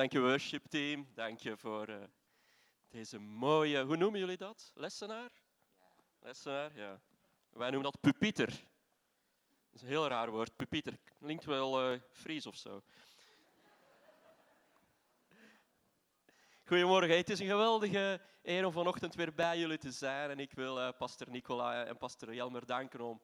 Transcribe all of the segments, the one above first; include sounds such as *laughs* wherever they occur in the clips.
Dank je worship team. Dank je voor uh, deze mooie, hoe noemen jullie dat? Lessenaar? Lessenaar, ja. Wij noemen dat pupieter. Dat is een heel raar woord, pupieter. Klinkt wel uh, Fries of zo. Goedemorgen, het is een geweldige eer om vanochtend weer bij jullie te zijn. En ik wil uh, pastor Nicola en pastor Jelmer danken om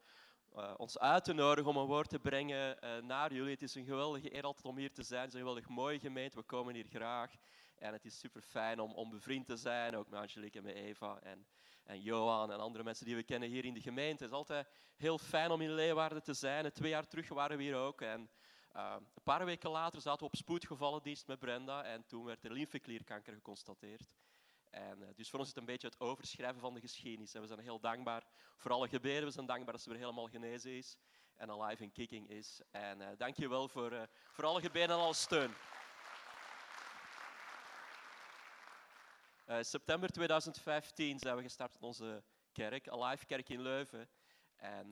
uh, ons uit te nodigen om een woord te brengen uh, naar jullie. Het is een geweldige eer altijd om hier te zijn. Het is een geweldig mooie gemeente. We komen hier graag. En het is super fijn om, om bevriend te zijn, ook met Angelique en met Eva en, en Johan en andere mensen die we kennen hier in de gemeente. Het is altijd heel fijn om in Leeuwarden te zijn. twee jaar terug waren we hier ook. En uh, een paar weken later zaten we op spoedgevallendienst met Brenda en toen werd er lymfeklierkanker geconstateerd. En, dus voor ons is het een beetje het overschrijven van de geschiedenis. En we zijn heel dankbaar voor alle gebeden. We zijn dankbaar dat ze weer helemaal genezen is en alive and kicking is. En uh, dank je wel voor, uh, voor alle gebeden en alle steun. september 2015 zijn we gestart met onze kerk, Alive Kerk in Leuven. En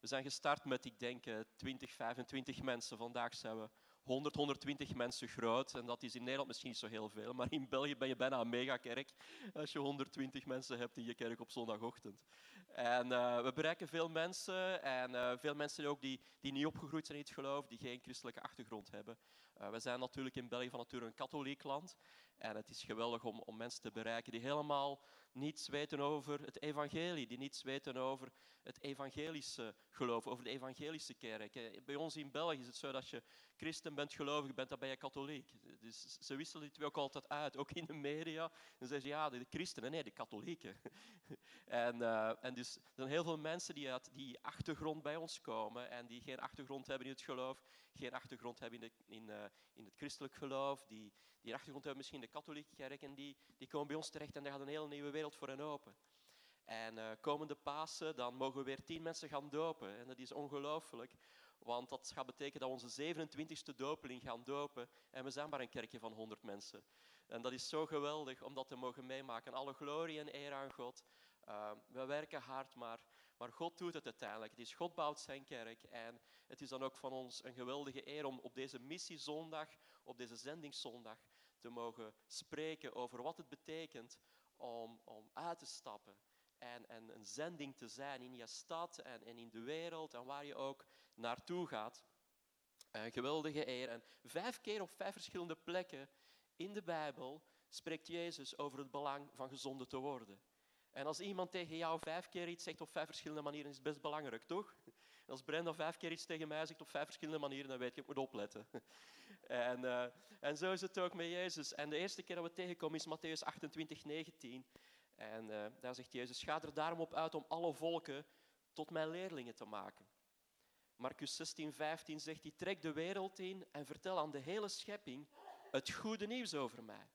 we zijn gestart met, ik denk, 20, 25 mensen. Vandaag zijn we 100, 120 mensen groot. En dat is in Nederland misschien niet zo heel veel, maar in België ben je bijna een megakerk als je 120 mensen hebt in je kerk op zondagochtend. En uh, we bereiken veel mensen en uh, veel mensen ook die, die niet opgegroeid zijn in het geloof, die geen christelijke achtergrond hebben. Uh, we zijn natuurlijk in België van nature een katholiek land. En het is geweldig om, om mensen te bereiken die helemaal niets weten over het evangelie, die niets weten over het evangelische geloof, over de evangelische kerk. Eh, bij ons in België is het zo dat je christen bent, gelovig bent, dan ben je katholiek. Dus ze wisselen die twee ook altijd uit, ook in de media. Dan zeggen ze, ja, de christenen, nee, de katholieken. *laughs* en, uh, en dus er zijn heel veel mensen die uit die achtergrond bij ons komen en die geen achtergrond hebben in het geloof, geen achtergrond hebben in, in, uh, in het christelijk geloof, die, die achtergrond hebben misschien in de katholieke kerk en die, die komen bij ons terecht en daar gaat een hele nieuwe wereld voor hen open. En uh, komende Pasen, dan mogen we weer tien mensen gaan dopen. En dat is ongelooflijk, want dat gaat betekenen dat we onze 27e dopeling gaan dopen. En we zijn maar een kerkje van 100 mensen. En dat is zo geweldig om dat te mogen meemaken. Alle glorie en eer aan God. Uh, we werken hard, maar, maar God doet het uiteindelijk. Het is God bouwt zijn kerk. En het is dan ook van ons een geweldige eer om op deze missiezondag, op deze zendingszondag, te mogen spreken over wat het betekent om, om uit te stappen en, en een zending te zijn in je stad en, in de wereld en waar je ook naartoe gaat. Een geweldige eer. En vijf keer op vijf verschillende plekken in de Bijbel spreekt Jezus over het belang van gezonden te worden. En als iemand tegen jou vijf keer iets zegt op vijf verschillende manieren, is het best belangrijk, toch? Als Brenda vijf keer iets tegen mij zegt op vijf verschillende manieren, dan weet je, ik moet opletten. *laughs* En, uh, en zo is het ook met Jezus. En de eerste keer dat we tegenkomen is Matthäus 28, 19. En uh, daar zegt Jezus, ga er daarom op uit om alle volken tot mijn leerlingen te maken. Marcus 16, 15 zegt hij, trek de wereld in en vertel aan de hele schepping het goede nieuws over mij.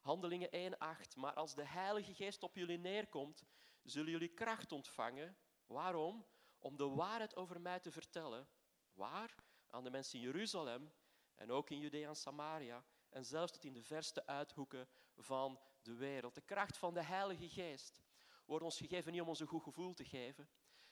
Handelingen 1, 8, maar als de Heilige Geest op jullie neerkomt, zullen jullie kracht ontvangen. Waarom? Om de waarheid over mij te vertellen. Waar? Aan de mensen in Jeruzalem en ook in Judea en Samaria en zelfs tot in de verste uithoeken van de wereld. De kracht van de Heilige Geest wordt ons gegeven niet om ons een goed gevoel te geven.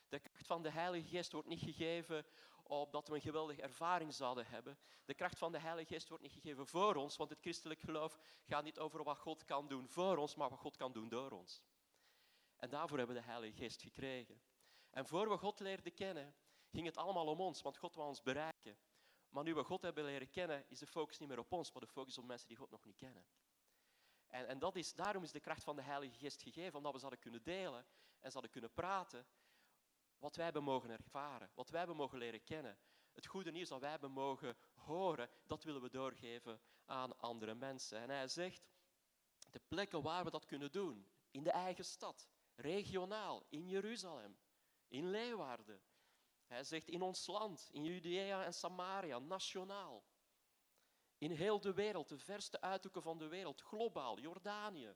De kracht van de Heilige Geest wordt niet gegeven opdat we een geweldige ervaring zouden hebben. De kracht van de Heilige Geest wordt niet gegeven voor ons, want het christelijk geloof gaat niet over wat God kan doen voor ons, maar wat God kan doen door ons. En daarvoor hebben we de Heilige Geest gekregen. En voor we God leerden kennen, ging het allemaal om ons, want God wil ons bereiken. Maar nu we God hebben leren kennen, is de focus niet meer op ons, maar de focus op mensen die God nog niet kennen. En, en dat is, daarom is de kracht van de Heilige Geest gegeven, omdat we zouden kunnen delen en zouden kunnen praten wat wij hebben mogen ervaren, wat wij hebben mogen leren kennen. Het goede nieuws dat wij hebben mogen horen, dat willen we doorgeven aan andere mensen. En hij zegt, de plekken waar we dat kunnen doen, in de eigen stad, regionaal, in Jeruzalem, in Leeuwarden. Hij zegt in ons land, in Judea en Samaria, nationaal. In heel de wereld, de verste uithoeken van de wereld, globaal, Jordanië.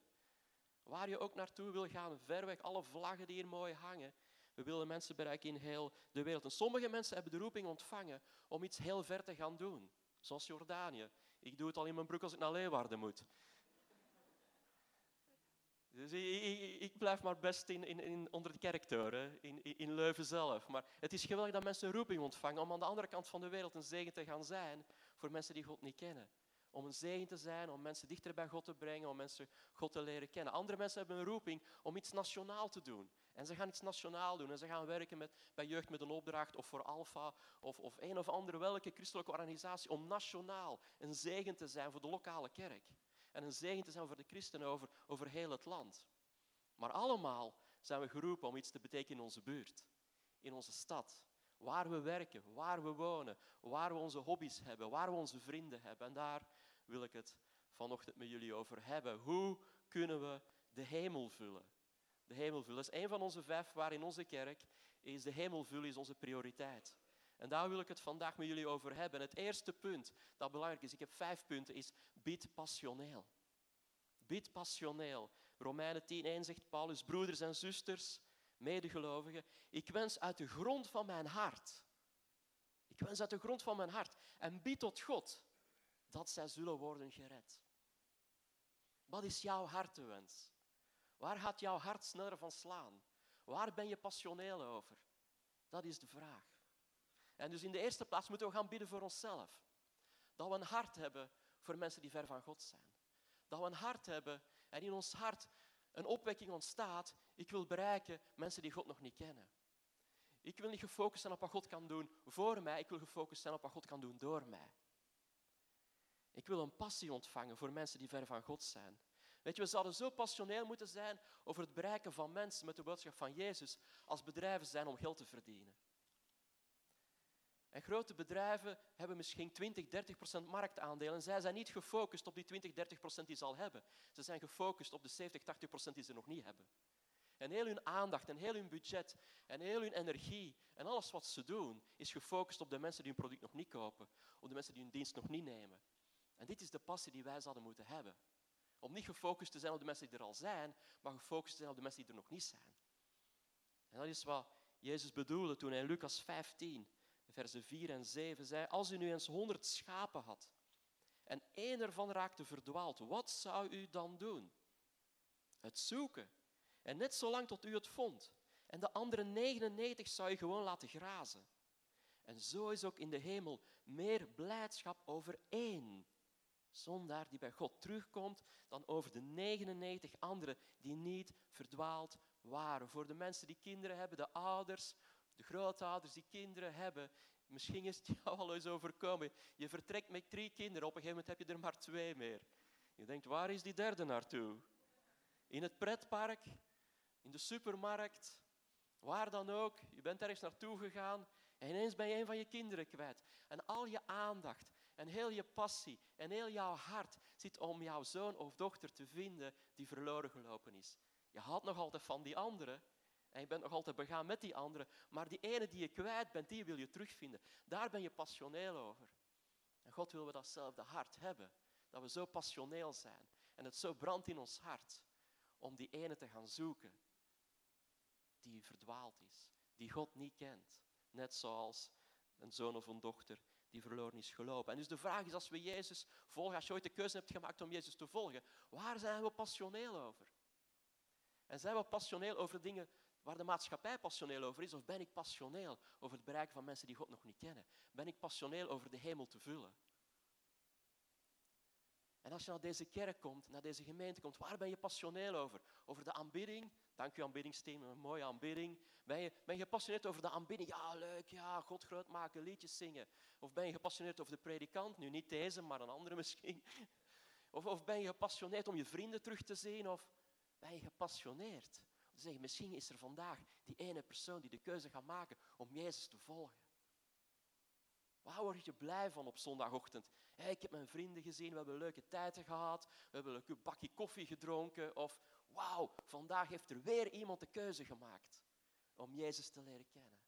Waar je ook naartoe wil gaan, ver weg, alle vlaggen die hier mooi hangen. We willen mensen bereiken in heel de wereld. En sommige mensen hebben de roeping ontvangen om iets heel ver te gaan doen. Zoals Jordanië. Ik doe het al in mijn broek als ik naar Leeuwarden moet. Dus ik, ik, blijf maar best in, in, in onder de kerktoren, in, in Leuven zelf. Maar het is geweldig dat mensen een roeping ontvangen om aan de andere kant van de wereld een zegen te gaan zijn voor mensen die God niet kennen. om een zegen te zijn, om mensen dichter bij God te brengen, om mensen God te leren kennen. Andere mensen hebben een roeping om iets nationaal te doen. En ze gaan iets nationaal doen en ze gaan werken met, bij Jeugd met een Opdracht of voor Alpha of, of een of andere welke christelijke organisatie om nationaal een zegen te zijn voor de lokale kerk. En een zegen te zijn voor de christenen over, over heel het land. Maar allemaal zijn we geroepen om iets te betekenen in onze buurt, in onze stad, waar we werken, waar we wonen, waar we onze hobby's hebben, waar we onze vrienden hebben. En daar wil ik het vanochtend met jullie over hebben. Hoe kunnen we de hemel vullen? De hemel vullen. Dat is een van onze vijf waar in onze kerk is de hemel vullen is onze prioriteit. En daar wil ik het vandaag met jullie over hebben. Het eerste punt dat belangrijk is, ik heb vijf punten, is bid passioneel. Bid passioneel. Romeinen 10.1 zegt Paulus, broeders en zusters, medegelovigen, ik wens uit de grond van mijn hart, ik wens uit de grond van mijn hart en bid tot God dat zij zullen worden gered. Wat is jouw hartewens? Waar gaat jouw hart sneller van slaan? Waar ben je passioneel over? Dat is de vraag. En dus in de eerste plaats moeten we gaan bidden voor onszelf. Dat we een hart hebben voor mensen die ver van God zijn. Dat we een hart hebben en in ons hart een opwekking ontstaat. Ik wil bereiken mensen die God nog niet kennen. Ik wil niet gefocust zijn op wat God kan doen voor mij. Ik wil gefocust zijn op wat God kan doen door mij. Ik wil een passie ontvangen voor mensen die ver van God zijn. Weet je, we zouden zo passioneel moeten zijn over het bereiken van mensen met de boodschap van Jezus als bedrijven zijn om geld te verdienen. En grote bedrijven hebben misschien 20, 30 procent marktaandeel en zij zijn niet gefocust op die 20, 30 procent die ze al hebben. Ze zijn gefocust op de 70, 80 procent die ze nog niet hebben. En heel hun aandacht en heel hun budget en heel hun energie en alles wat ze doen is gefocust op de mensen die hun product nog niet kopen, op de mensen die hun dienst nog niet nemen. En dit is de passie die wij zouden moeten hebben. Om niet gefocust te zijn op de mensen die er al zijn, maar gefocust te zijn op de mensen die er nog niet zijn. En dat is wat Jezus bedoelde toen hij in Lucas 15 versen 4 en 7 zei, als u nu eens honderd schapen had en één ervan raakte verdwaald, wat zou u dan doen? Het zoeken. En net zolang tot u het vond. En de andere 99 zou je gewoon laten grazen. En zo is ook in de hemel meer blijdschap over één zondaar die bij God terugkomt, dan over de 99 anderen die niet verdwaald waren. Voor de mensen die kinderen hebben, de ouders, de grootouders die kinderen hebben, misschien is het jou al eens overkomen. Je vertrekt met drie kinderen, op een gegeven moment heb je er maar twee meer. Je denkt, waar is die derde naartoe? In het pretpark, in de supermarkt, waar dan ook. Je bent ergens naartoe gegaan en ineens ben je een van je kinderen kwijt. En al je aandacht en heel je passie en heel jouw hart zit om jouw zoon of dochter te vinden die verloren gelopen is. Je houdt nog altijd van die andere, en je bent nog altijd begaan met die anderen, maar die ene die je kwijt bent, die wil je terugvinden. Daar ben je passioneel over. En God wil we datzelfde hart hebben. Dat we zo passioneel zijn. En het zo brandt in ons hart om die ene te gaan zoeken die verdwaald is, die God niet kent. Net zoals een zoon of een dochter die verloren is gelopen. En dus de vraag is, als we Jezus volgen, als je ooit de keuze hebt gemaakt om Jezus te volgen, waar zijn we passioneel over? En zijn we passioneel over dingen waar de maatschappij passioneel over is, of ben ik passioneel over het bereiken van mensen die God nog niet kennen? Ben ik passioneel over de hemel te vullen? En als je naar deze kerk komt, naar deze gemeente komt, waar ben je passioneel over? Over de aanbidding? Dank u aanbiddingsteam, een mooie aanbidding. Ben je, ben je gepassioneerd over de aanbidding? Ja, leuk, ja, God groot maken, liedjes zingen. Of ben je gepassioneerd over de predikant? Nu niet deze, maar een andere *laughs* misschien. Of, of ben je gepassioneerd om je vrienden terug te zien? Of ben je gepassioneerd zeggen, misschien is er vandaag die ene persoon die de keuze gaat maken om Jezus te volgen. Waar word je blij van op zondagochtend? ik heb mijn vrienden gezien, we hebben leuke tijden gehad, we hebben een bakje koffie gedronken. Of wauw, vandaag heeft er weer iemand de keuze gemaakt om Jezus te leren kennen.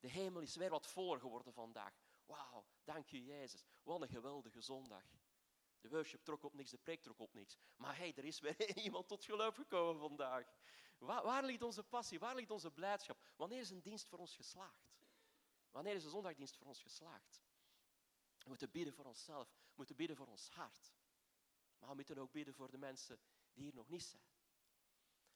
De hemel is weer wat voller geworden vandaag. Wauw, dank je Jezus. Wat een geweldige zondag. De worship trok op niks, de preek trok op niks. Maar hey, er is weer *laughs* iemand tot geloof gekomen vandaag. Waar, ligt onze passie? Waar ligt onze blijdschap? Wanneer is een dienst voor ons geslaagd? Wanneer is een zondagdienst voor ons geslaagd? We moeten bidden voor onszelf, we moeten bidden voor ons hart. Maar we moeten ook bidden voor de mensen die hier nog niet zijn.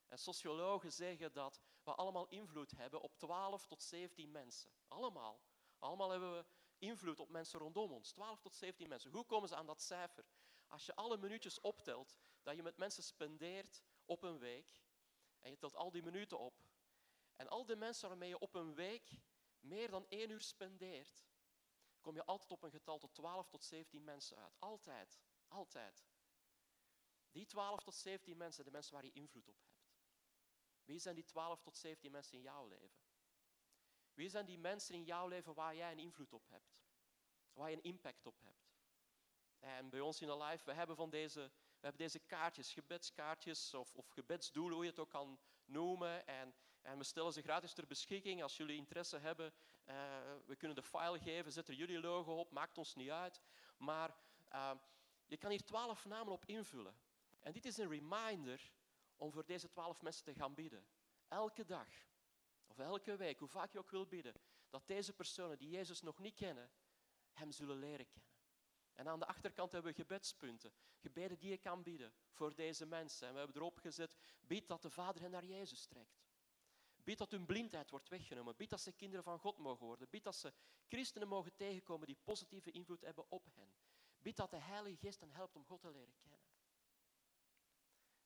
En sociologen zeggen dat we allemaal invloed hebben op 12 tot 17 mensen. Allemaal. Allemaal hebben we invloed op mensen rondom ons. 12 tot 17 mensen. Hoe komen ze aan dat cijfer? Als je alle minuutjes optelt dat je met mensen spendeert op een week, en je telt al die minuten op, en al die mensen waarmee je op een week meer dan één uur spendeert, kom je altijd op een getal tot 12 tot 17 mensen uit. Altijd. Altijd. Die 12 tot 17 mensen, de mensen waar je invloed op hebt. Wie zijn die 12 tot 17 mensen in jouw leven? Wie zijn die mensen in jouw leven waar jij een invloed op hebt? Waar je een impact op hebt? En bij ons in de we hebben van deze, we hebben deze kaartjes, gebedskaartjes of, of gebedsdoelen, hoe je het ook kan noemen. En, en we stellen ze gratis ter beschikking. Als jullie interesse hebben, uh, we kunnen de file geven, zet er jullie logo op, maakt ons niet uit. Maar uh, je kan hier twaalf namen op invullen. En dit is een reminder om voor deze twaalf mensen te gaan bidden. Elke dag elke week, hoe vaak je ook wil bidden, dat deze personen die Jezus nog niet kennen, Hem zullen leren kennen. En aan de achterkant hebben we gebedspunten, gebeden die je kan bidden voor deze mensen. En we hebben erop gezet, bid dat de Vader hen naar Jezus trekt. Bid dat hun blindheid wordt weggenomen. Bid dat ze kinderen van God mogen worden. Bid dat ze christenen mogen tegenkomen die positieve invloed hebben op hen. Bid dat de Heilige Geest hen helpt om God te leren kennen.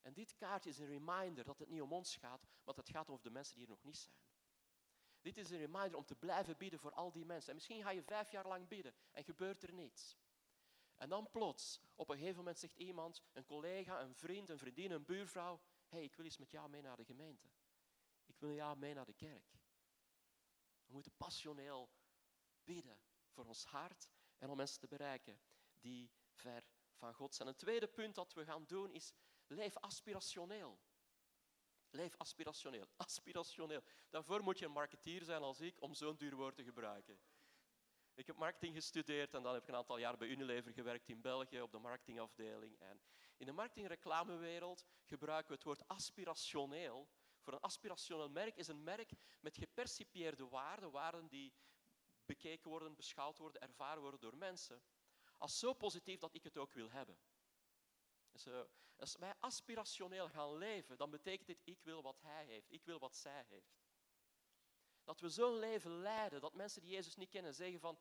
En dit kaartje is een reminder dat het niet om ons gaat, maar dat het gaat over de mensen die er nog niet zijn. Dit is een reminder om te blijven bidden voor al die mensen. En misschien ga je vijf jaar lang bidden en gebeurt er niets. En dan plots, op een gegeven moment zegt iemand, een collega, een vriend, een vriendin, een buurvrouw, hé, hey, ik wil eens met jou mee naar de gemeente. Ik wil jou mee naar de kerk. We moeten passioneel bidden voor ons hart en om mensen te bereiken die ver van God zijn. Een tweede punt dat we gaan doen is leef aspirationeel. Leef aspirationeel. *laughs* Aspirationeel. Daarvoor moet je een marketeer zijn als ik om zo'n duur woord te gebruiken. Ik heb marketing gestudeerd en dan heb ik een aantal jaar bij Unilever gewerkt in België op de marketingafdeling. En in de marketing-reclamewereld gebruiken we het woord aspirationeel. Voor een aspirationeel merk is een merk met gepercipieerde waarden, waarden die bekeken worden, beschouwd worden, ervaren worden door mensen, als zo positief dat ik het ook wil hebben. Als wij aspirationeel gaan leven, dan betekent dit ik wil wat hij heeft, ik wil wat zij heeft. Dat we zo'n leven leiden dat mensen die Jezus niet kennen zeggen van,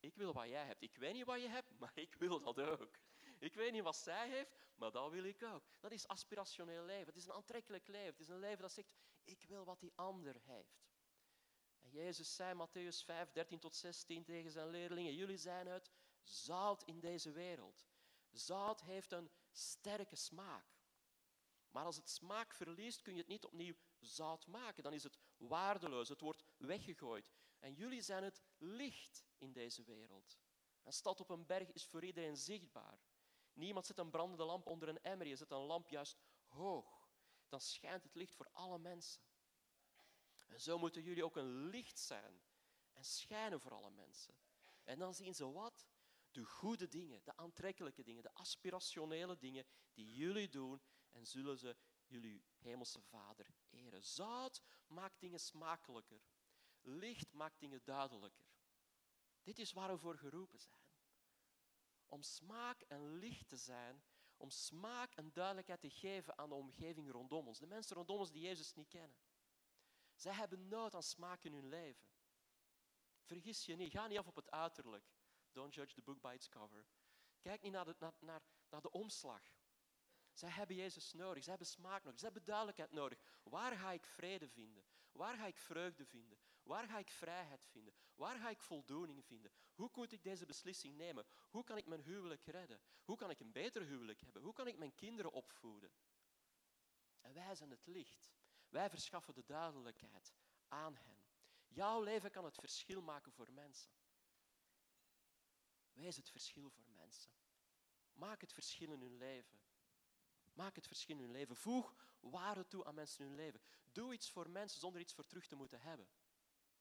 ik wil wat jij hebt. Ik weet niet wat je hebt, maar ik wil dat ook. Ik weet niet wat zij heeft, maar dat wil ik ook. Dat is aspirationeel leven. Het is een aantrekkelijk leven. Het is een leven dat zegt, ik wil wat die ander heeft. En Jezus zei Matthäus 5, 13 tot 16 tegen zijn leerlingen, jullie zijn het zout in deze wereld. Zout heeft een sterke smaak. Maar als het smaak verliest, kun je het niet opnieuw zout maken. Dan is het waardeloos, het wordt weggegooid. En jullie zijn het licht in deze wereld. Een stad op een berg is voor iedereen zichtbaar. Niemand zet een brandende lamp onder een emmer, je zet een lamp juist hoog. Dan schijnt het licht voor alle mensen. En zo moeten jullie ook een licht zijn en schijnen voor alle mensen. En dan zien ze wat? De goede dingen, de aantrekkelijke dingen, de aspirationele dingen die jullie doen en zullen ze jullie hemelse Vader eren. Zout maakt dingen smakelijker. Licht maakt dingen duidelijker. Dit is waar we voor geroepen zijn. Om smaak en licht te zijn, om smaak en duidelijkheid te geven aan de omgeving rondom ons. De mensen rondom ons die Jezus niet kennen. Zij hebben nood aan smaak in hun leven. Vergis je niet, ga niet af op het uiterlijk. Don't judge the book by its cover. Kijk niet naar de, naar, naar, naar de omslag. Zij hebben Jezus nodig, zij hebben smaak nodig, zij hebben duidelijkheid nodig. Waar ga ik vrede vinden? Waar ga ik vreugde vinden? Waar ga ik vrijheid vinden? Waar ga ik voldoening vinden? Hoe moet ik deze beslissing nemen? Hoe kan ik mijn huwelijk redden? Hoe kan ik een beter huwelijk hebben? Hoe kan ik mijn kinderen opvoeden? En wij zijn het licht. Wij verschaffen de duidelijkheid aan hen. Jouw leven kan het verschil maken voor mensen. Wees het verschil voor mensen. Maak het verschil in hun leven. Maak het verschil in hun leven. Voeg waarde toe aan mensen in hun leven. Doe iets voor mensen zonder iets voor terug te moeten hebben.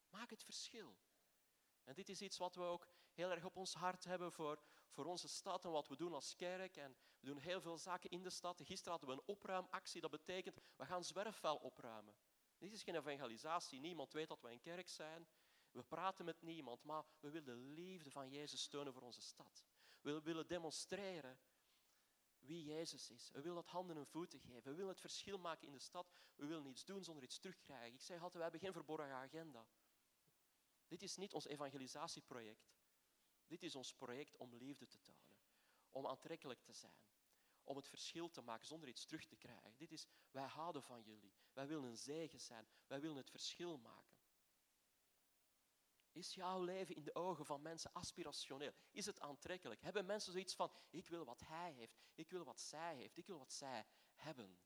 Maak het verschil. En dit is iets wat we ook heel erg op ons hart hebben voor, voor onze stad en wat we doen als kerk. En we doen heel veel zaken in de stad. Gisteren hadden we een opruimactie. Dat betekent, we gaan zwerfvuil opruimen. Dit is geen evangelisatie. Niemand weet dat we een kerk zijn. We praten met niemand, maar we willen de liefde van Jezus steunen voor onze stad. We willen demonstreren wie Jezus is. We willen dat handen en voeten geven. We willen het verschil maken in de stad. We willen iets doen zonder iets terugkrijgen. Ik zeg altijd, we hebben geen verborgen agenda. Dit is niet ons evangelisatieproject. Dit is ons project om liefde te tonen, om aantrekkelijk te zijn, om het verschil te maken zonder iets terug te krijgen. Dit is, wij houden van jullie, wij willen een zegen zijn, wij willen het verschil maken. Is jouw leven in de ogen van mensen aspirationeel? Is het aantrekkelijk? Hebben mensen zoiets van, ik wil wat hij heeft, ik wil wat zij heeft, ik wil wat zij hebben?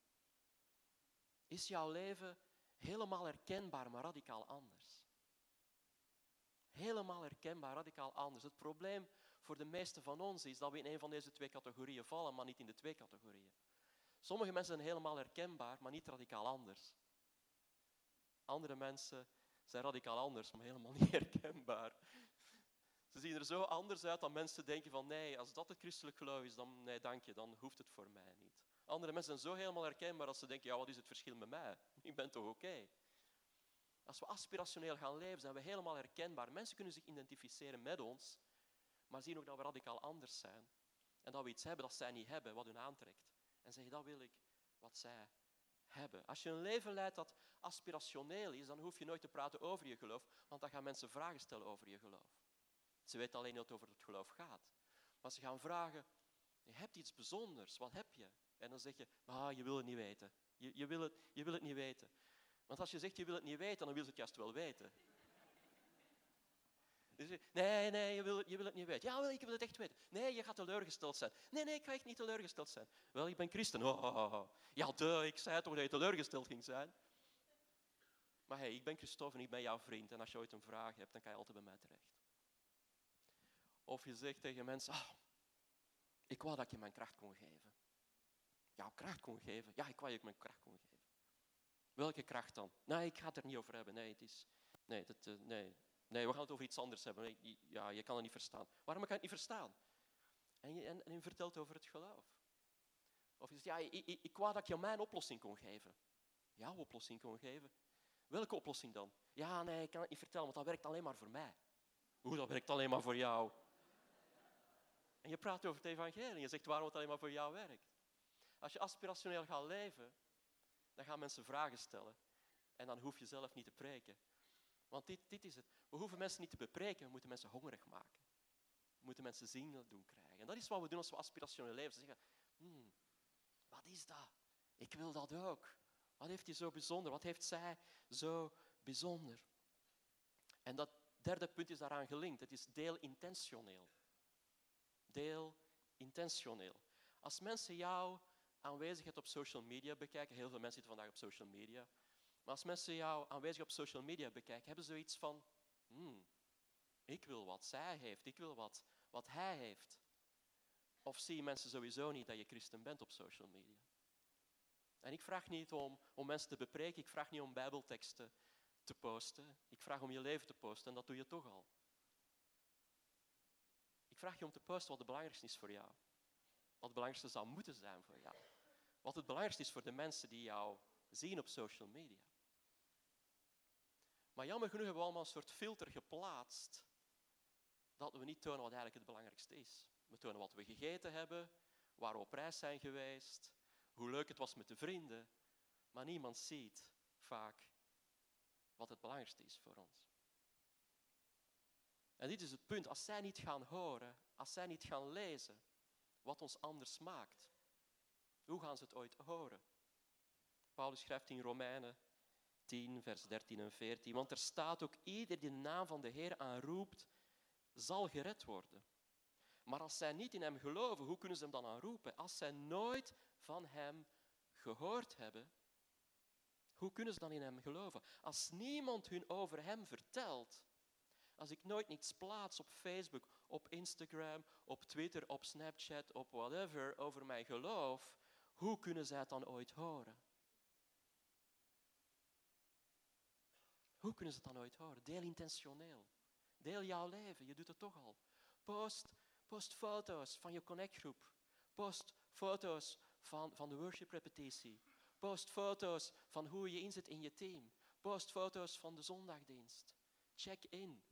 Is jouw leven helemaal herkenbaar, maar radicaal anders? Helemaal herkenbaar, radicaal anders. Het probleem voor de meesten van ons is dat we in een van deze twee categorieën vallen, maar niet in de twee categorieën. Sommige mensen zijn helemaal herkenbaar, maar niet radicaal anders. Andere mensen zijn radicaal anders, maar helemaal niet *laughs* herkenbaar. Ze zien er zo anders uit dat mensen denken van nee, als dat het christelijk geloof is, dan nee, dank je, dan hoeft het voor mij niet. Andere mensen zijn zo helemaal herkenbaar dat ze denken, ja, wat is het verschil met mij? *laughs* Ik ben toch oké? Als we aspirationeel gaan leven, zijn we helemaal herkenbaar. Mensen kunnen zich identificeren met ons, maar zien ook dat we radicaal anders zijn. En dat we iets hebben dat zij niet hebben, wat hun aantrekt. En zeggen, dat wil ik, wat zij hebben. Als je een leven leidt dat aspirationeel is, dan hoef je nooit te praten over je geloof, want dan gaan mensen vragen stellen over je geloof. Ze weten alleen niet over het geloof gaat. Maar ze gaan vragen, je hebt iets bijzonders, wat heb je? En dan zeg je, ah, je wil het niet weten. Je, je, wil het, je wil het niet weten. Want als je zegt, je wil het niet weten, dan wil ze het juist wel weten. Dus, nee, nee, je wil, het, je wil het niet weten. Ja, wel, ik wil het echt weten. Nee, je gaat teleurgesteld zijn. Nee, nee, ik ga echt niet teleurgesteld zijn. Wel, ik ben christen. Oh, oh, oh. Ja, de, ik zei toch dat je teleurgesteld ging zijn. Maar hey, ik ben Christophe en ik ben jouw vriend. En als je ooit een vraag hebt, dan kan je altijd bij mij terecht. Of je zegt tegen mensen, oh, ik wou dat je mijn kracht kon geven. Jouw kracht kon geven? Ja, ik wou dat je mijn kracht kon geven. Welke kracht dan? Nee, ik ga het er niet over hebben. Nee, het is, nee, dat, uh, nee, nee, we gaan het over iets anders hebben. Ja, je kan het niet verstaan. Waarom kan je het niet verstaan? En je, en, en vertelt over het geloof. Of je zegt, ja, ik, ik, ik wou dat je mijn oplossing kon geven. Jouw oplossing kon geven? Welke oplossing dan? Ja, nee, ik kan het niet vertellen, want dat werkt alleen maar voor mij. Hoe, dat werkt alleen maar voor jou? En je praat over het evangelie je zegt waarom het alleen maar voor jou werkt. Als je aspirationeel gaat leven, dan gaan mensen vragen stellen. En dan hoef je zelf niet te preken. Want dit, dit is het. We hoeven mensen niet te bepreken, we moeten mensen hongerig maken. We moeten mensen zien dat doen krijgen. En dat is wat we doen als we aspirationeel leven. Ze zeggen, hmm, wat is dat? Ik wil dat ook. Wat heeft hij zo bijzonder? Wat heeft zij zo bijzonder? En dat derde punt is daaraan gelinkt. Het is deel intentioneel. Deel intentioneel. Als mensen jou aanwezigheid op social media bekijken, heel veel mensen zitten vandaag op social media, maar als mensen jou aanwezig op social media bekijken, hebben ze zoiets van, hmm, ik wil wat zij heeft, ik wil wat, wat hij heeft. Of zie mensen sowieso niet dat je christen bent op social media? En ik vraag niet om, om mensen te bepreken, ik vraag niet om bijbelteksten te posten. Ik vraag om je leven te posten en dat doe je toch al. Ik vraag je om te posten wat het belangrijkste is voor jou. Wat het belangrijkste zou moeten zijn voor jou. Wat het belangrijkste is voor de mensen die jou zien op social media. Maar jammer genoeg hebben we allemaal een soort filter geplaatst dat we niet tonen wat eigenlijk het belangrijkste is. We tonen wat we gegeten hebben, waar we op reis zijn geweest, hoe leuk het was met de vrienden, maar niemand ziet vaak wat het belangrijkste is voor ons. En dit is het punt, als zij niet gaan horen, als zij niet gaan lezen wat ons anders maakt, hoe gaan ze het ooit horen? Paulus schrijft in Romeinen 10, vers 13 en 14, want er staat ook ieder die de naam van de Heer aanroept, zal gered worden. Maar als zij niet in hem geloven, hoe kunnen ze hem dan aanroepen? Als zij nooit van hem gehoord hebben, hoe kunnen ze dan in hem geloven? Als niemand hun over hem vertelt, als ik nooit iets plaats op Facebook, op Instagram, op Twitter, op Snapchat, op whatever over mijn geloof, hoe kunnen zij het dan ooit horen? Hoe kunnen ze het dan ooit horen? Deel intentioneel. Deel jouw leven, je doet het toch al. Post, post foto's van je connectgroep. Post foto's van, van de worship repetitie. Post foto's van hoe je inzet in je team. Post foto's van de zondagdienst. Check in.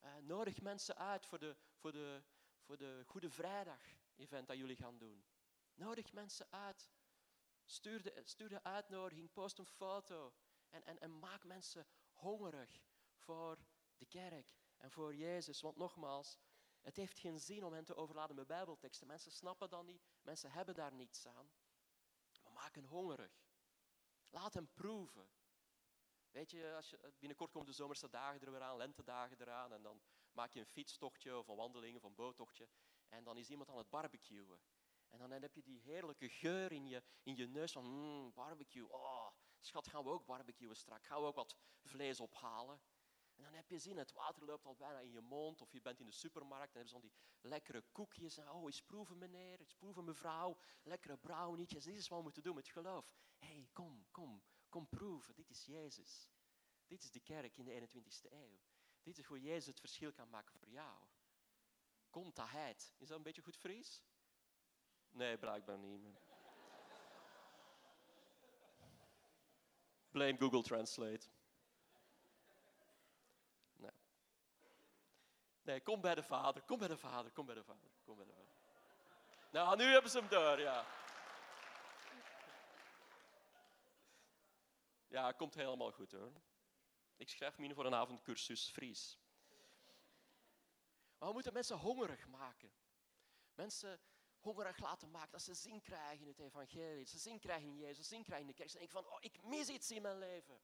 Uh, nodig mensen uit voor de, voor de, voor de Goede Vrijdag-event dat jullie gaan doen. Nodig mensen uit. Stuur de, stuur de uitnodiging, post een foto. En, en, en maak mensen hongerig voor de kerk en voor Jezus. Want nogmaals, het heeft geen zin om hen te overladen met bijbelteksten. Mensen snappen dat niet, mensen hebben daar niets aan. We maken hongerig. Laat hem proeven. Weet je, als je, binnenkort komen de zomerse dagen er weer aan, lentedagen eraan. En dan maak je een fietstochtje of een wandeling of een boottochtje. En dan is iemand aan het barbecuen. En dan heb je die heerlijke geur in je, in je neus van mm, barbecue. Oh, schat, gaan we ook barbecuen straks? Gaan we ook wat vlees ophalen? En dan heb je zin, het water loopt al bijna in je mond. Of je bent in de supermarkt en er zijn die lekkere koekjes. En, oh, eens proeven meneer, eens proeven mevrouw. Lekkere brownietjes. Dit is wat we moeten doen met geloof. Hé, hey, kom, kom, kom proeven. Dit is Jezus. Dit is de kerk in de 21ste eeuw. Dit is hoe Jezus het verschil kan maken voor jou. Komt dat Is dat een beetje goed Fries? Nee, blijkbaar niet. Blame Google Translate. Nee, kom bij de vader, kom bij de vader, kom bij de vader, kom bij de vader. Nou, nu hebben ze hem door, ja. Ja, komt helemaal goed hoor. Ik schrijf me voor een avondcursus Fries. Maar we moeten mensen hongerig maken. Mensen hongerig laten maken, dat ze zin krijgen in het evangelie, ze zin krijgen in Jezus, zin krijgen in de kerk. Ze denken van, oh, ik mis iets in mijn leven.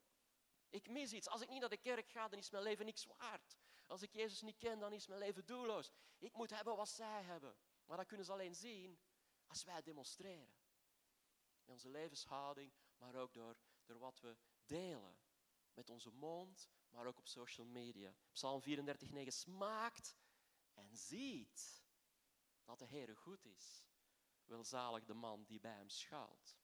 Ik mis iets. Als ik niet naar de kerk ga, dan is mijn leven niks waard. Als ik Jezus niet ken, dan is mijn leven doelloos. Ik moet hebben wat zij hebben. Maar dat kunnen ze alleen zien als wij demonstreren. In onze levenshouding, maar ook door, door wat we delen. Met onze mond, maar ook op social media. Psalm 34:9 smaakt en ziet dat de Heer goed is. Welzalig de man die bij hem schuilt.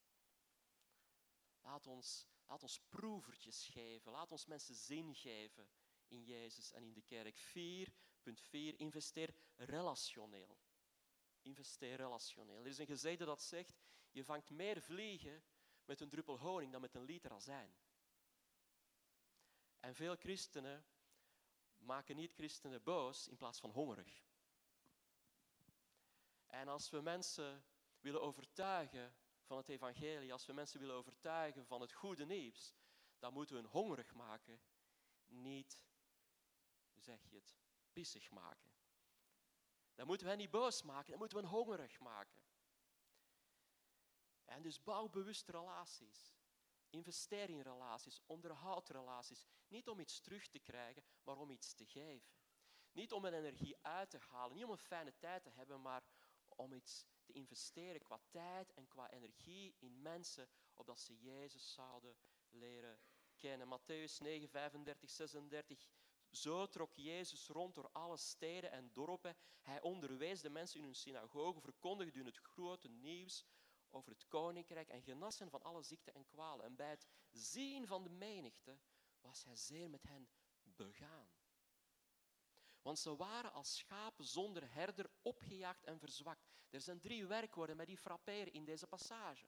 Laat ons, laat ons proevertjes geven. Laat ons mensen zin geven in Jezus en in de kerk. 4.4. Investeer relationeel. Investeer relationeel. Er is een gezegde dat zegt, je vangt meer vliegen met een druppel honing dan met een liter azijn. En veel christenen maken niet-christenen boos in plaats van hongerig. En als we mensen willen overtuigen van het evangelie, als we mensen willen overtuigen van het goede nieuws, dan moeten we hen hongerig maken, niet, zeg je het, pissig maken. Dan moeten we hen niet boos maken, dan moeten we hen hongerig maken. En dus bouw bewust relaties. Investeer in relaties, onderhoud relaties. Niet om iets terug te krijgen, maar om iets te geven. Niet om een energie uit te halen, niet om een fijne tijd te hebben, maar om iets te investeren qua tijd en qua energie in mensen, opdat ze Jezus zouden leren kennen. Matthäus 9, 35, 36. Zo trok Jezus rond door alle steden en dorpen. Hij onderwees de mensen in hun synagogen, verkondigde hun het grote nieuws over het koninkrijk en genas hen van alle ziekten en kwalen. En bij het zien van de menigte was hij zeer met hen begaan. Want ze waren als schapen zonder herder opgejaagd en verzwakt. Er zijn drie werkwoorden met die frapperen in deze passage.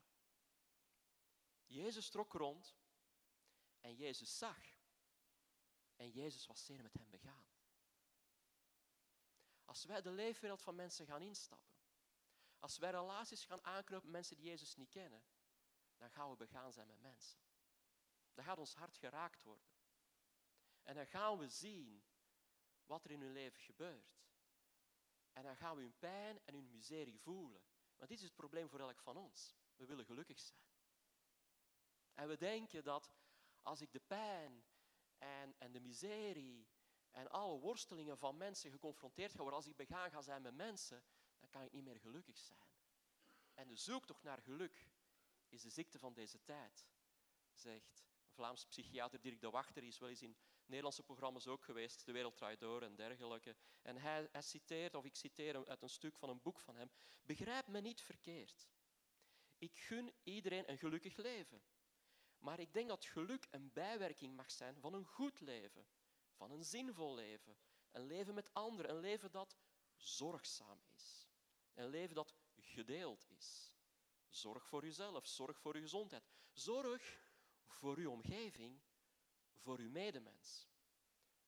Jezus trok rond en Jezus zag. En Jezus was zeer met hem begaan. Als wij de leefwereld van mensen gaan instappen, als wij relaties gaan aanknopen met mensen die Jezus niet kennen, dan gaan we begaan zijn met mensen. Dan gaat ons hart geraakt worden. En dan gaan we zien wat er in hun leven gebeurt. En dan gaan we hun pijn en hun miserie voelen. Want dit is het probleem voor elk van ons. We willen gelukkig zijn. En we denken dat als ik de pijn en, en de miserie en alle worstelingen van mensen geconfronteerd ga worden, als ik begaan ga zijn met mensen, dan kan ik niet meer gelukkig zijn. En de zoektocht naar geluk is de ziekte van deze tijd, zegt Vlaams psychiater Dirk de Wachter, is wel eens in Nederlandse programma's ook geweest, De Wereld Draait Door en dergelijke. En hij, hij citeert, of ik citeer uit een stuk van een boek van hem, begrijp me niet verkeerd. Ik gun iedereen een gelukkig leven. Maar ik denk dat geluk een bijwerking mag zijn van een goed leven, van een zinvol leven, een leven met anderen, een leven dat zorgzaam is, een leven dat gedeeld is. Zorg voor uzelf, zorg voor uw gezondheid, zorg voor uw omgeving, voor uw medemens.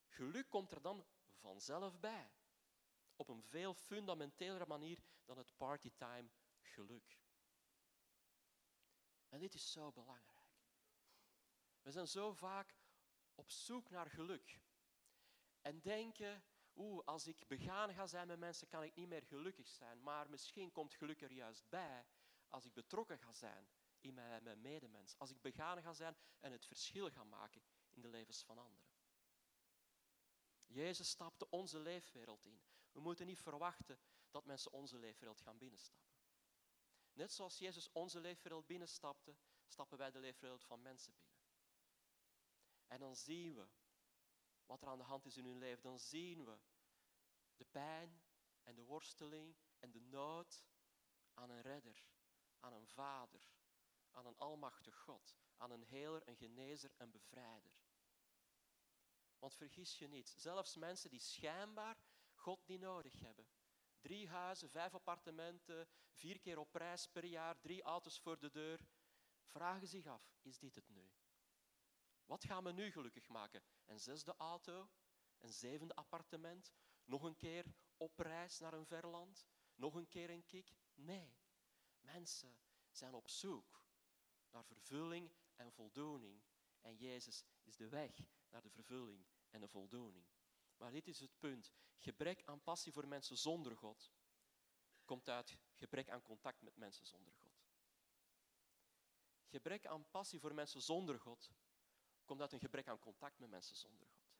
Geluk komt er dan vanzelf bij, op een veel fundamentelere manier dan het partytime geluk. En dit is zo belangrijk. We zijn zo vaak op zoek naar geluk. En denken, oeh, als ik begaan ga zijn met mensen, kan ik niet meer gelukkig zijn. Maar misschien komt geluk er juist bij als ik betrokken ga zijn in mijn, mijn medemens. Als ik begaan ga zijn en het verschil ga maken in de levens van anderen. Jezus stapte onze leefwereld in. We moeten niet verwachten dat mensen onze leefwereld gaan binnenstappen. Net zoals Jezus onze leefwereld binnenstapte, stappen wij de leefwereld van mensen binnen. En dan zien we wat er aan de hand is in hun leven. Dan zien we de pijn en de worsteling en de nood aan een redder, aan een vader, aan een almachtig God, aan een heler, een genezer, een bevrijder. Want vergis je niet, zelfs mensen die schijnbaar God niet nodig hebben. Drie huizen, vijf appartementen, vier keer op prijs per jaar, drie auto's voor de deur, vragen zich af, is dit het nu? Wat gaan we nu gelukkig maken? Een zesde auto, een zevende appartement, nog een keer op reis naar een verland, nog een keer een kick? Nee, mensen zijn op zoek naar vervulling en voldoening. En Jezus is de weg naar de vervulling en de voldoening. Maar dit is het punt. Gebrek aan passie voor mensen zonder God komt uit gebrek aan contact met mensen zonder God. Gebrek aan passie voor mensen zonder God komt uit een gebrek aan contact met mensen zonder God.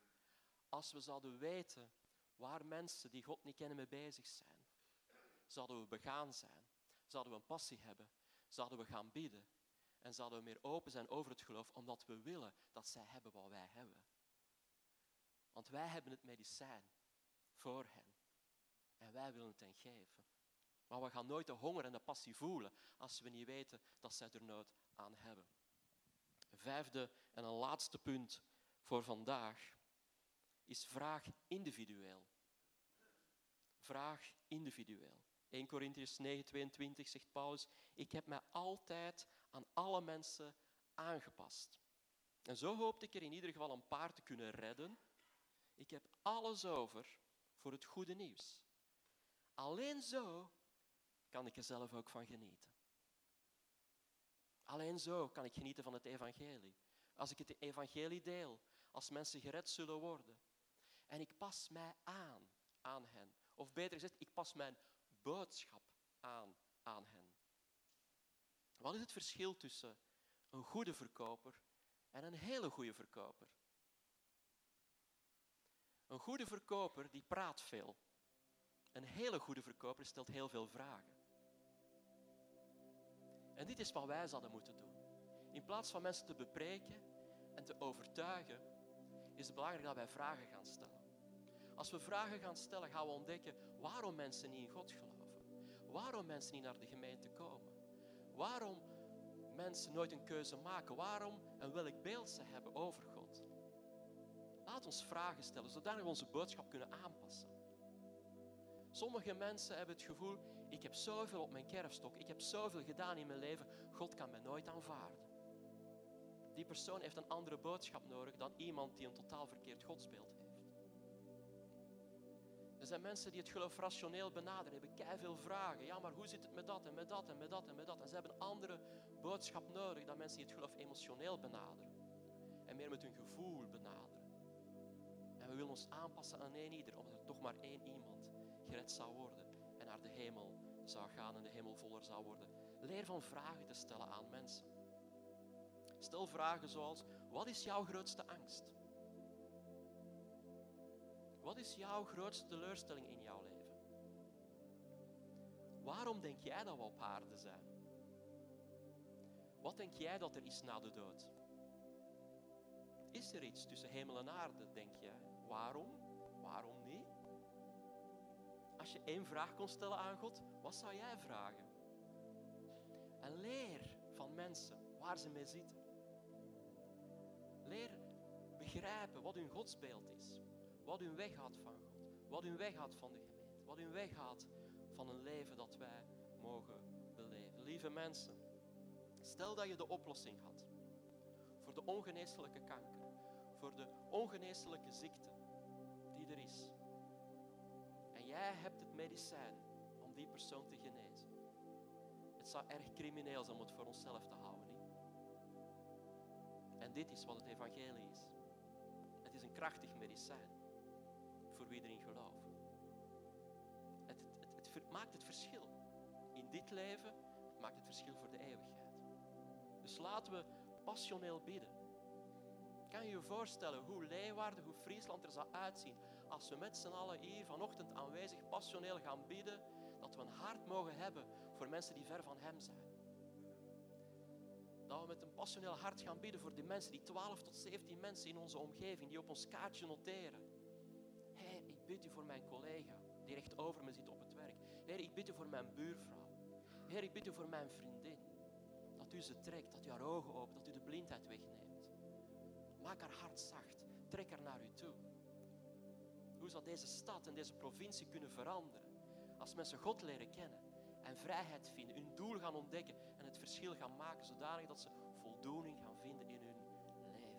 Als we zouden weten waar mensen die God niet kennen mee bezig zijn, zouden we begaan zijn, zouden we een passie hebben, zouden we gaan bidden en zouden we meer open zijn over het geloof, omdat we willen dat zij hebben wat wij hebben. Want wij hebben het medicijn voor hen en wij willen het hen geven. Maar we gaan nooit de honger en de passie voelen als we niet weten dat zij er nood aan hebben. Vijfde en een laatste punt voor vandaag is vraag individueel. Vraag individueel. 1 Corinthians 9:22 zegt Paulus, ik heb mij altijd aan alle mensen aangepast. En zo hoopte ik er in ieder geval een paar te kunnen redden. Ik heb alles over voor het goede nieuws. Alleen zo kan ik er zelf ook van genieten. Alleen zo kan ik genieten van het evangelie. Als ik het evangelie deel, als mensen gered zullen worden. En ik pas mij aan aan hen. Of beter gezegd, ik pas mijn boodschap aan aan hen. Wat is het verschil tussen een goede verkoper en een hele goede verkoper? Een goede verkoper die praat veel. Een hele goede verkoper stelt heel veel vragen. En dit is wat wij zouden moeten doen. In plaats van mensen te bepreken en te overtuigen, is het belangrijk dat wij vragen gaan stellen. Als we vragen gaan stellen, gaan we ontdekken waarom mensen niet in God geloven. Waarom mensen niet naar de gemeente komen. Waarom mensen nooit een keuze maken. Waarom en welk beeld ze hebben over God. Laat ons vragen stellen, zodat we onze boodschap kunnen aanpassen. Sommige mensen hebben het gevoel, ik heb zoveel op mijn kerfstok, ik heb zoveel gedaan in mijn leven, God kan mij nooit aanvaarden. Die persoon heeft een andere boodschap nodig dan iemand die een totaal verkeerd godsbeeld heeft. Er zijn mensen die het geloof rationeel benaderen, hebben veel vragen. Ja, maar hoe zit het met dat en met dat en met dat en met dat? En ze hebben een andere boodschap nodig dan mensen die het geloof emotioneel benaderen. En meer met hun gevoel benaderen. En we willen ons aanpassen aan één ieder, omdat er toch maar één iemand gered zou worden en naar de hemel zou gaan en de hemel voller zou worden. Leer van vragen te stellen aan mensen. Stel vragen zoals, wat is jouw grootste angst? Wat is jouw grootste teleurstelling in jouw leven? Waarom denk jij dat we op aarde zijn? Wat denk jij dat er is na de dood? Is er iets tussen hemel en aarde, denk jij? Waarom? Als je één vraag kon stellen aan God, wat zou jij vragen? En leer van mensen waar ze mee zitten. Leer begrijpen wat hun godsbeeld is. Wat hun weggaat van God. Wat hun weggaat van de gemeente. Wat hun weggaat van een leven dat wij mogen beleven. Lieve mensen, stel dat je de oplossing had voor de ongeneeslijke kanker, voor de ongeneeslijke ziekte die er is. Jij hebt het medicijn om die persoon te genezen. Het zou erg crimineel zijn om het voor onszelf te houden. Niet? En dit is wat het evangelie is. Het is een krachtig medicijn. voor wie erin geloven. Het, het, maakt het verschil. In dit leven het maakt het verschil voor de eeuwigheid. Dus laten we passioneel bidden. Kan je je voorstellen hoe Leeuwarden, hoe Friesland er zal uitzien als we met z'n allen hier vanochtend aanwezig passioneel gaan bidden, dat we een hart mogen hebben voor mensen die ver van Hem zijn. Dat we met een passioneel hart gaan bidden voor die mensen, die 12 tot 17 mensen in onze omgeving, die op ons kaartje noteren. Heer, ik bid u voor mijn collega die recht over me zit op het werk. Heer, ik bid u voor mijn buurvrouw. Heer, ik bid u voor mijn vriendin. Dat u ze trekt, dat u haar ogen opent, dat u de blindheid wegneemt. Maak haar hart zacht. Trek haar naar u toe. Hoe zal deze stad en deze provincie kunnen veranderen? Als mensen God leren kennen en vrijheid vinden, hun doel gaan ontdekken en het verschil gaan maken zodanig dat ze voldoening gaan vinden in hun leven.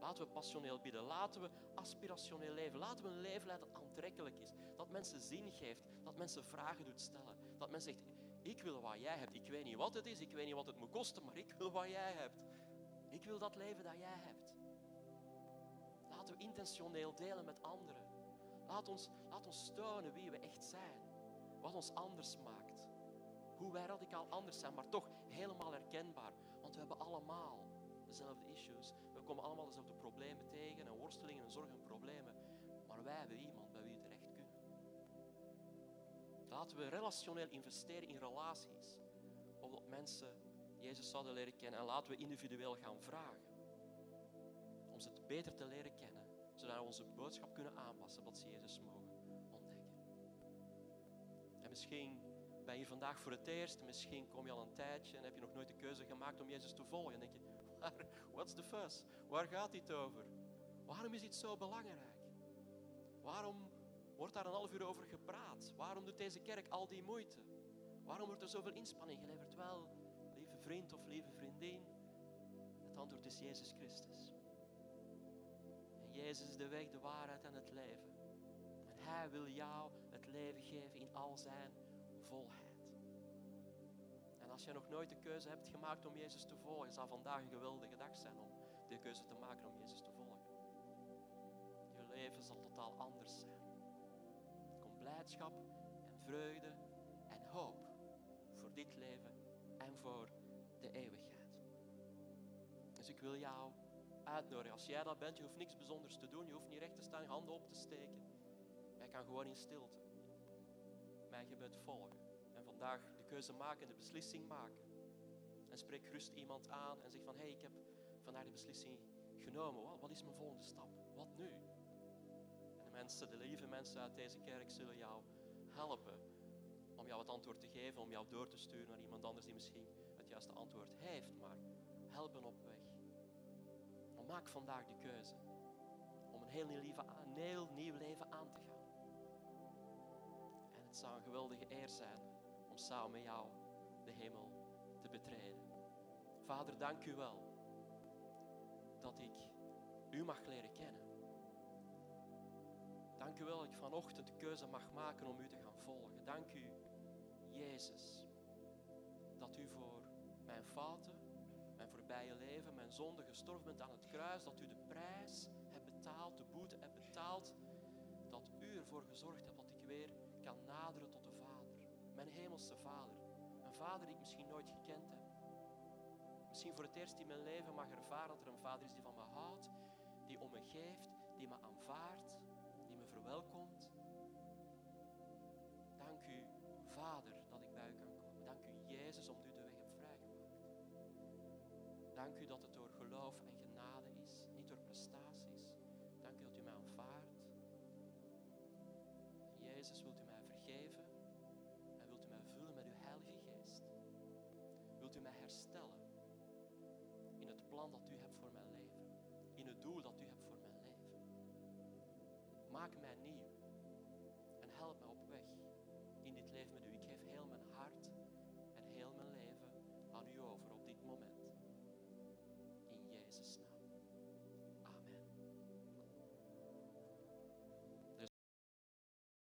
Laten we passioneel bidden, laten we aspirationeel leven, laten we een leven leiden dat aantrekkelijk is, dat mensen zin geeft, dat mensen vragen doet stellen, dat mensen zegt, ik wil wat jij hebt, ik weet niet wat het is, ik weet niet wat het moet kosten, maar ik wil wat jij hebt. Ik wil dat leven dat jij hebt. Laten we intentioneel delen met anderen. Laat ons, laat ons steunen wie we echt zijn. Wat ons anders maakt. Hoe wij radicaal anders zijn, maar toch helemaal herkenbaar. Want we hebben allemaal dezelfde issues. We komen allemaal dezelfde problemen tegen en worstelingen en zorgen en problemen. Maar wij hebben iemand bij wie we terecht kunnen. Laten we relationeel investeren in relaties. Opdat mensen Jezus zouden leren kennen. En laten we individueel gaan vragen. Beter te leren kennen. Zodat we onze boodschap kunnen aanpassen. Dat ze Jezus mogen ontdekken. En misschien ben je hier vandaag voor het eerst. Misschien kom je al een tijdje en heb je nog nooit de keuze gemaakt om Jezus te volgen. En denk je, *laughs* what's the fuss? Waar gaat dit over? Waarom is dit zo belangrijk? Waarom wordt daar een half uur over gepraat? Waarom doet deze kerk al die moeite? Waarom wordt er zoveel inspanning geleverd? Wel, vriend of lieve vriendin? Het antwoord is Jezus Christus. Jezus is de weg, de waarheid en het leven. En Hij wil jou het leven geven in al zijn volheid. En als je nog nooit de keuze hebt gemaakt om Jezus te volgen, zal vandaag een geweldige dag zijn om de keuze te maken om Jezus te volgen. Je leven zal totaal anders zijn. Er komt blijdschap en vreugde en hoop voor dit leven en voor de eeuwigheid. Dus ik wil jou Als jij dat bent, je hoeft niks bijzonders te doen. Je hoeft niet recht te staan, je handen op te steken. Jij kan gewoon in stilte mijn gebed volgen. En vandaag de keuze maken, de beslissing maken. En spreek gerust iemand aan en zeg van, hé, hey, ik heb vandaag de beslissing genomen. Wat is mijn volgende stap? Wat nu? En de mensen, de lieve mensen uit deze kerk zullen jou helpen om jou het antwoord te geven, om jou door te sturen naar iemand anders die misschien juiste antwoord heeft, maar helpen op weg. Maak vandaag de keuze om een heel nieuw, leven, een heel nieuw leven aan te gaan. En het zou een geweldige eer zijn om samen met jou de hemel te betreden. Vader, dank u wel dat ik u mag leren kennen. Dank u wel dat ik vanochtend de keuze mag maken om u te gaan volgen. Dank u, Jezus, dat u voor mijn fouten, mijn voorbije leven, mijn zonde gestorven bent aan het kruis, dat u de prijs hebt betaald, de boete hebt betaald, dat u ervoor gezorgd hebt dat ik weer kan naderen tot de Vader, mijn hemelse Vader. Een Vader die ik misschien nooit gekend heb. Misschien voor het eerst in mijn leven mag ervaren dat er een Vader is die van me houdt, die om me geeft, die me aanvaardt, die me verwelkomt. Dank u dat het door geloof en genade is, niet door prestaties. Dank u dat u mij aanvaardt. Jezus, wilt u mij vergeven en wilt u mij vullen met uw Heilige Geest? Wilt u mij herstellen in het plan dat u hebt voor mijn leven, in het doel dat u hebt voor mijn leven? Maak mij nieuw.